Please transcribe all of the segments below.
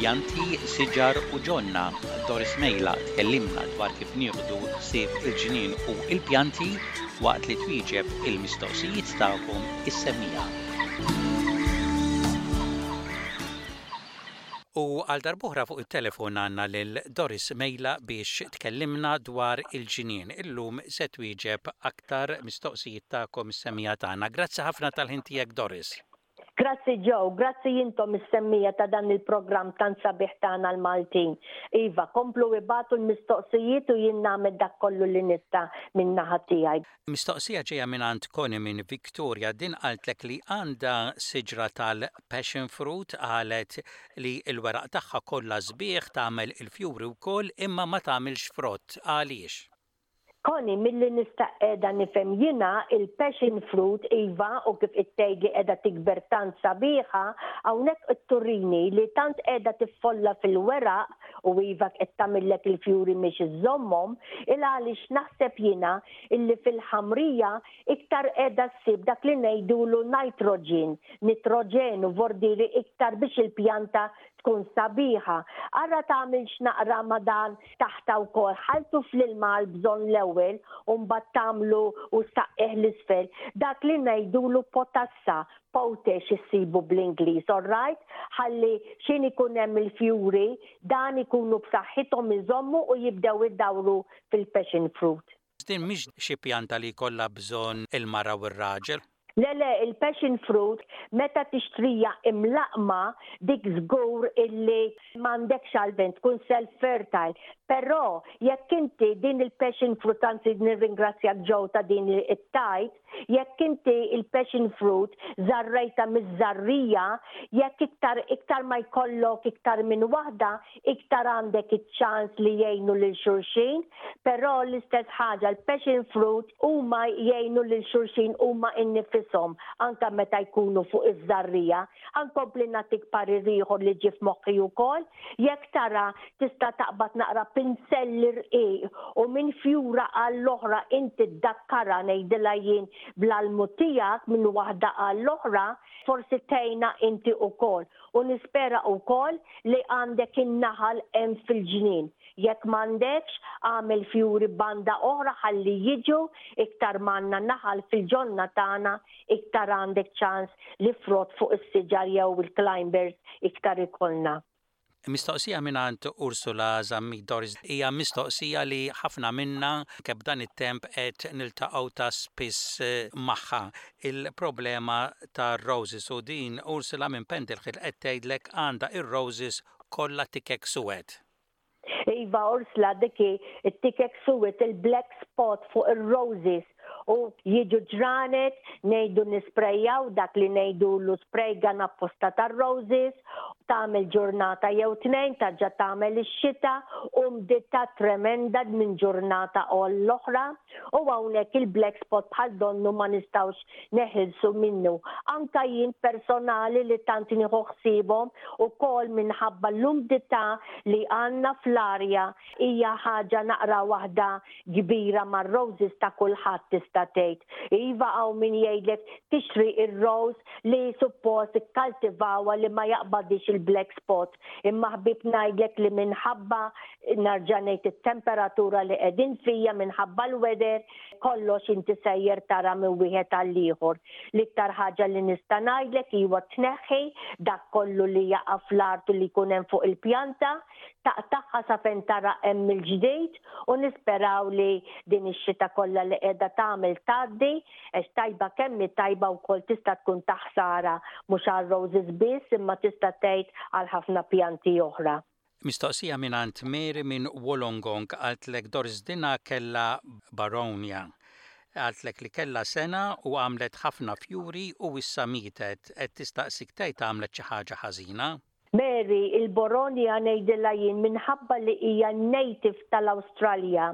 Pjanti, siġar u ġonna, Doris Mejla tkellimna dwar kif nieħdu ħsieb il-ġnien u l-pjanti waqt li twieġeb il-mistoqsijiet tagħkom is-semmiegħa. U għal darb'oħra fuq it-telefon għandna lil Doris Mejla biex tkellimna dwar il-ġnien. Illum se twieġeb aktar mistoqsijiet tagħkom mis-semmiegħa tagħna. Grazzi ħafna tal-ħin tiegħek Doris. Grazzi Joe, grazzi intom mis-semmiegħa ta' dan il-programm tant sabiħ tagħna l-Maltin. Iva, komplu ibagħtu l-mistoqsijiet u jien nagħmel dak kollu li nista' min-naħa tiegħi. Mistoqsija ġejja mingħand Connie minn Victoria, din qaltlek li għandha siġra tal-passion fruit, qalet li l-weraq tagħha kollha sbieħ, tagħmel il-fjuri wkoll imma ma tagħmilx frott. Għaliex? Connie, milli nista' qiegħda nifhem jiena, il-passion fruit iva u kif qed tgħid li qiegħda tikber tant sabiħa, hawnhekk qed turini li tant qiegħda tiffolla fil-weraq u iva qed tagħmillek il-fjuri mhiex iżżommhom, il-għaliex naħseb jiena illi fil-ħamrija iktar qiegħda ssib dak li ngħidulu nitrogen, nitroġenu, vordiri iktar biex il-pjanta tkun sabiħa. Ara tagħmil x'naqra ma' dan taħtha wkoll, ħalltu fl-ilma għall-bżonn l-ewwel u mbagħad tagħmlu u ssaqqih l-isfel, dak li ngħidulu potassa, Potash issibu bl-Ingliż, alright? Ħalli x'ħin ikun hemm il-fjuri, dan ikunu b'saħħithom iżommu u jibdew iddawru fil-passion fruit. Din mhix xi pjanta li jkollha bżonn il-mara u r-raġel? Le le, il-passion fruit meta tixtriha imlaqqma dik żgur illi m'għandekx għalfejn, tkun self fertile. Però jekk inti din il-passion fruit, anzi nirringrazzjak Joe ta' din it-tajt, Jekk inti il-passion fruit żarrejtha miż-żarrija, jekk iktar iktar ma jkollok iktar minn waħda, iktar għandek iċ-ċans li jgħinu lil xulxin, però l-istess ħaġa l-passion fruit huma jgħinu lil xulxin huma innifishom anke meta jkunu fuq iż-żarrija. Ħa nkompli nagħtik parir ieħor li ġie f'moħħi wkoll. Jekk tara, tista' taqbad naqra pinsell l-irqiq u minn fjura għall-oħra inti ddakkarha, ngħidilha jien, bl-almu tiegħek minn waħda għall-oħra, forsi tgħinha inti ukoll. U nispera ukoll li għandek in-naħal hemm fil-ġnien. Jekk m'għandekx, agħmel fjuri banda oħra ħalli jiġu, iktar m'għandna naħal fil-ġonna tagħna, iktar għandek ċans li frott fuq is-siġar jew il-climbers iktar ikollna. Mistoqsija mingħand Ursula Zammit-Dor hija mistoqsija li ħafna minna anke b'dan it-temp qed niltaqgħu ta' spiss magħha. Il-problema tar-roses u din Ursula minn Pendle Hill qed tgħidlek għandha ir-roses kollha tikek suwed. Iva Ursula dik hi t-tickek suwied il-black spot fuq ir-roses u jiġu ġranet ngħidu nisprejjaw dak li ngħidulu spray gun apposta tar-roses tagħmel ġurnata jew tnejn tarġa' tagħmel ix-xita u mditha tremenda minn ġurnata għall-oħra u hawnhekk il-black spot bħal donnu ma nistgħux neħilsu minnu. Anke jien personali li tant nieħu ħsiebhom ukoll minħabba l-umdità li għandna fl-arja hija ħaġa naqra waħda kbira mar-roses ta' kulħadd tista' tgħid. Iva hawn min jgħidlek tixtri r-rose li suppost ikkaltivawha li ma jaqbadhiex il-black spot imma ħbieb ngħidlek li minħabba nerġa' ngħid it-temperatura li qegħdin fija minħabba l-weather Kollox inti sejjer tara minn wieħed għall-ieħor. L-iktar ħaġa li nista' ngħidlek iwa tneħħi dak kollu li jaqa' fl-art u li jkun hemm fuq il-pjanta, taqtagħha sa fejn tara hemm mill-ġdid u nisperaw li din ix-xita kollha li qiegħda tagħmel tgħaddi għax tajba kemm hi tajba wkoll tista' tkun ta' ħsara mhux għar-roses biss imma tista' tgħid għal ħafna pjanti oħra. Mistoqsija mingħand Mary minn Wollongong qaltlek Dorsdina kellha baronja. Qaltlek li kellha sena u għamlet ħafna fjuri u issa mietet. Qed tistaqsik tgħid għamlet xi ħaġa ħażina? Mary, Il-boronja ngħidilha jien minħabba li hija native tal-Awstralja.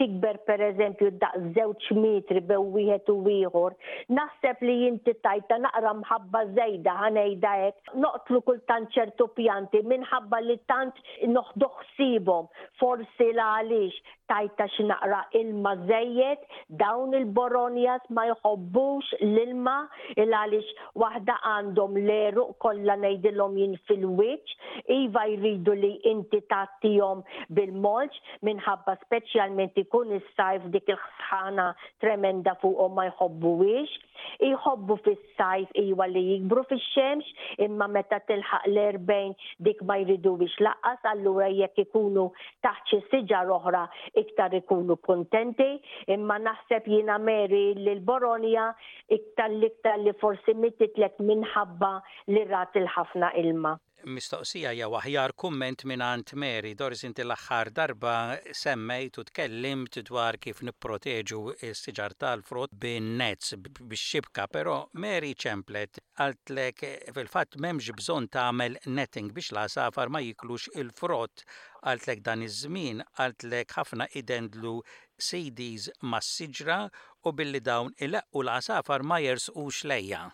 tikber pereżempju daqs żewġ mietri bew wieħed u ieħor, naħseb li inti tajtha naqra mħabba żejda ħa ngħidha hekk. Noqtlu kultant ċertu pjanti minħabba li tant noħdu ħsiebhom, forsi la għaliex tajtha xi naqra ilma żejjed, dawn il-boronjas ma jħobbux l-ilma il għaliex waħda għandhom l-għeruq kollha ngħidilhom jien fil-wiċċ, iva jridu li inti tgħattihom bil-mulch, minħabba speċjalment ikun is-sajf dik il-ħsħana tremenda fuqhom ma jħobbuhiex. Jħobbu fis-sajf iwa li jikbru fix-xemx imma meta tilħaq l-erbgħin dik ma jriduhiex lanqas allura jekk ikunu taħt xi siġar oħra iktar ikunu kuntenti imma naħseb jiena Mary li l-Boronia iktar l-iktar li forsi mititlek minħabba li rat il-ħafna ilma. mistoqsija jew aħjar kumment mingħand Mary, Doris inti l-aħħar darba semmejt u tkellimt dwar kif nipproteġu s-siġar tal-frott bin-nets, bix-xibka, però Mary ċemplet, qaltlek fil-fatt m'hemmx bżonn tagħmel netting biex l-għasafar ma jiklux il-frott, qaltlek dan iż-żmien, qaltlek ħafna idendlu seedies mas-siġra u billi dawn ileqqu l-għasafar ma jersqux lejha.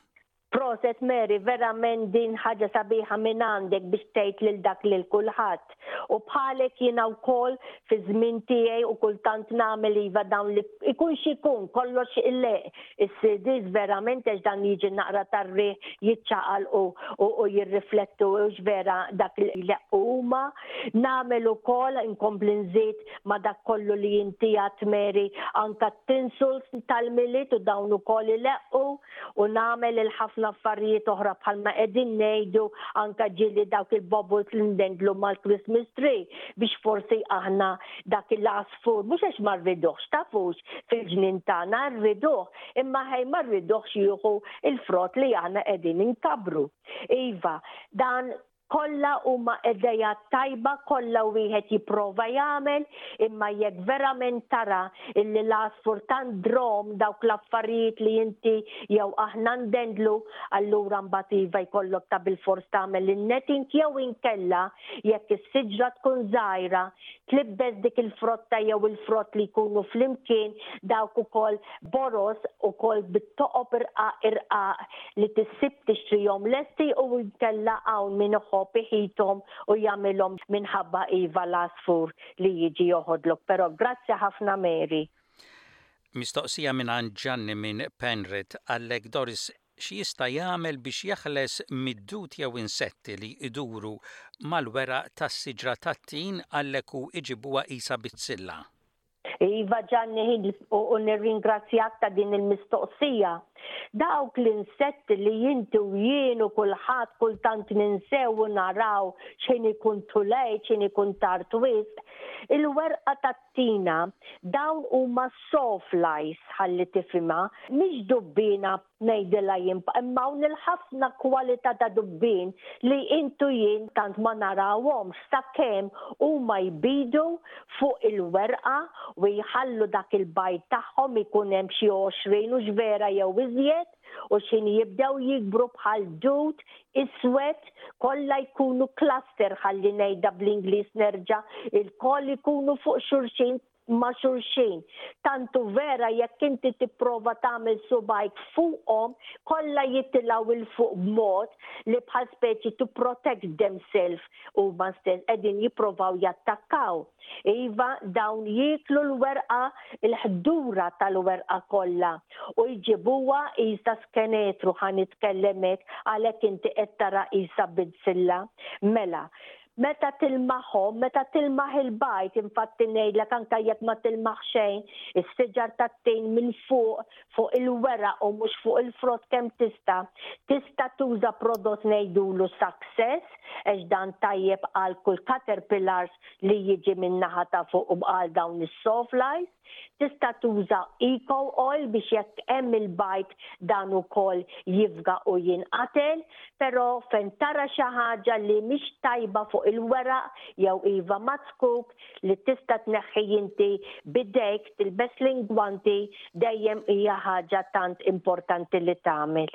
Proset Mary verament din ħaġa sabiħa minn għandek biex tgħid lil dak lil kulħadd. U bħalek jiena wkoll fi żmien tiegħi u kultant nagħmel iva dawn li ikun x'ikun kollox ileqq is-CDs verament għax dan jiġi naqra tar-riħ jiċċaqalqu u jirriflettu hux vera dak li jleqqu huma. Nagħmel ukoll inkompli nżid ma' dak kollu li inti għadt Mary anke t-tinsults tal-Milied u dawn ukoll ileqqu. u nagħmel il ħafna affarijiet oħra bħalma qegħdin ngħidu anke ġieli dawk il-bubbles li ndendlu mal-Christmas tree biex forsi aħna dak il-għasfur mhux għax ma rriduhx tafux fil-ġnien tagħna rriduh imma ħej ma rriduhx jieħu l-frott li aħna qegħdin inkabbru. Iva, dan Kollha huma ideat tajba, kollha wieħed jipprova jagħmel, imma jekk verament tara illi l-għasfur tant drom dawk l-affarijiet li inti jew aħna ndendlu, allura mbagħad iva jkollok ta' bilfors tagħmel in-netting jew inkella jekk is-siġra tkun żgħira, tlibbes dik il-frotta jew il-frott li jkunu flimkien dawk ukoll boroż ukoll bi toqob irqaq irqaq li tissib tixtrihom lesti u inkella hawn min iħobb iħithom u jagħmilhom minħabba iva l-għasfur li jiġi joħodlok però grazzi ħafna Mary. Mistoqsija mingħand Ġanni minn Penrith, Għallek Doris x'jista' jagħmel biex jaħles mid-dud jew insetti li iduru mal-weraq tas-siġra tat-tin għallek u iġibuha qisha bizzilla? Iva Ġanni ħin u nirringrazzjak ta' din il-mistoqsija. Dawk l-insetti li jinti u jien u kulħadd kultant ninsew u naraw xejn ikun tulej, xejn ikun tard wisq, il-werqa tat-tina, dawn huma sawflies ħalli tifhimha, mhix dubbiena Ngħidilha jien, Hemm hawn il-ħafna kwalità ta' dubbien li int u jien tant ma narawhomx sakemm huma jbidu fuq il-werqa u jħallu dak il-bajd tagħhom ikun hemm xi għoxrin hux vera jew iżjed u x'ħin jibdew jikbru bħal dud iswed kollha jkunu cluster ħalli ngħidha bl-Ingliż nerġa' ilkoll ikunu fuq xulxin ma' xulxin. Tant hu vera jekk inti tipprova tagħmel subgħajk fuqhom, kollha jitilgħu 'il fuq b'mod li bħal speċi to protect themselves huma stess qegħdin jipprovaw jattakkaw. Iva, dawn jieklu l-werqa, il-ħdura tal-werqa kollha, u jġibuha qisha skenetru, ħa nitkellem hekk, għalhekk inti qed tara qisha bidsilla. Mela, Meta tilmaħhom, meta tilmaħ il-bajd, infatti ngħidlek anke jekk ma tilmaħ xejn, is-siġar tat-tin minn fuq, fuq il-weraq u mhux fuq il-frott kemm tista', tista' tuża prodott ngħidulu Success għax dan tajjeb għal kull caterpillars li jiġi min-naħa ta' fuq u għal dawn is-sawflies. Tista' tuża eco oil biex jekk hemm il-bajd dan ukoll jifga u jinqatel, pero' fejn tara xi ħaġa li mhix tajba fuq il-weraq jew iva mackuk li tista' tneħħih inti b'idejk tilbes l-ingwanti dejjem hija ħaġa tant importanti li tagħmel.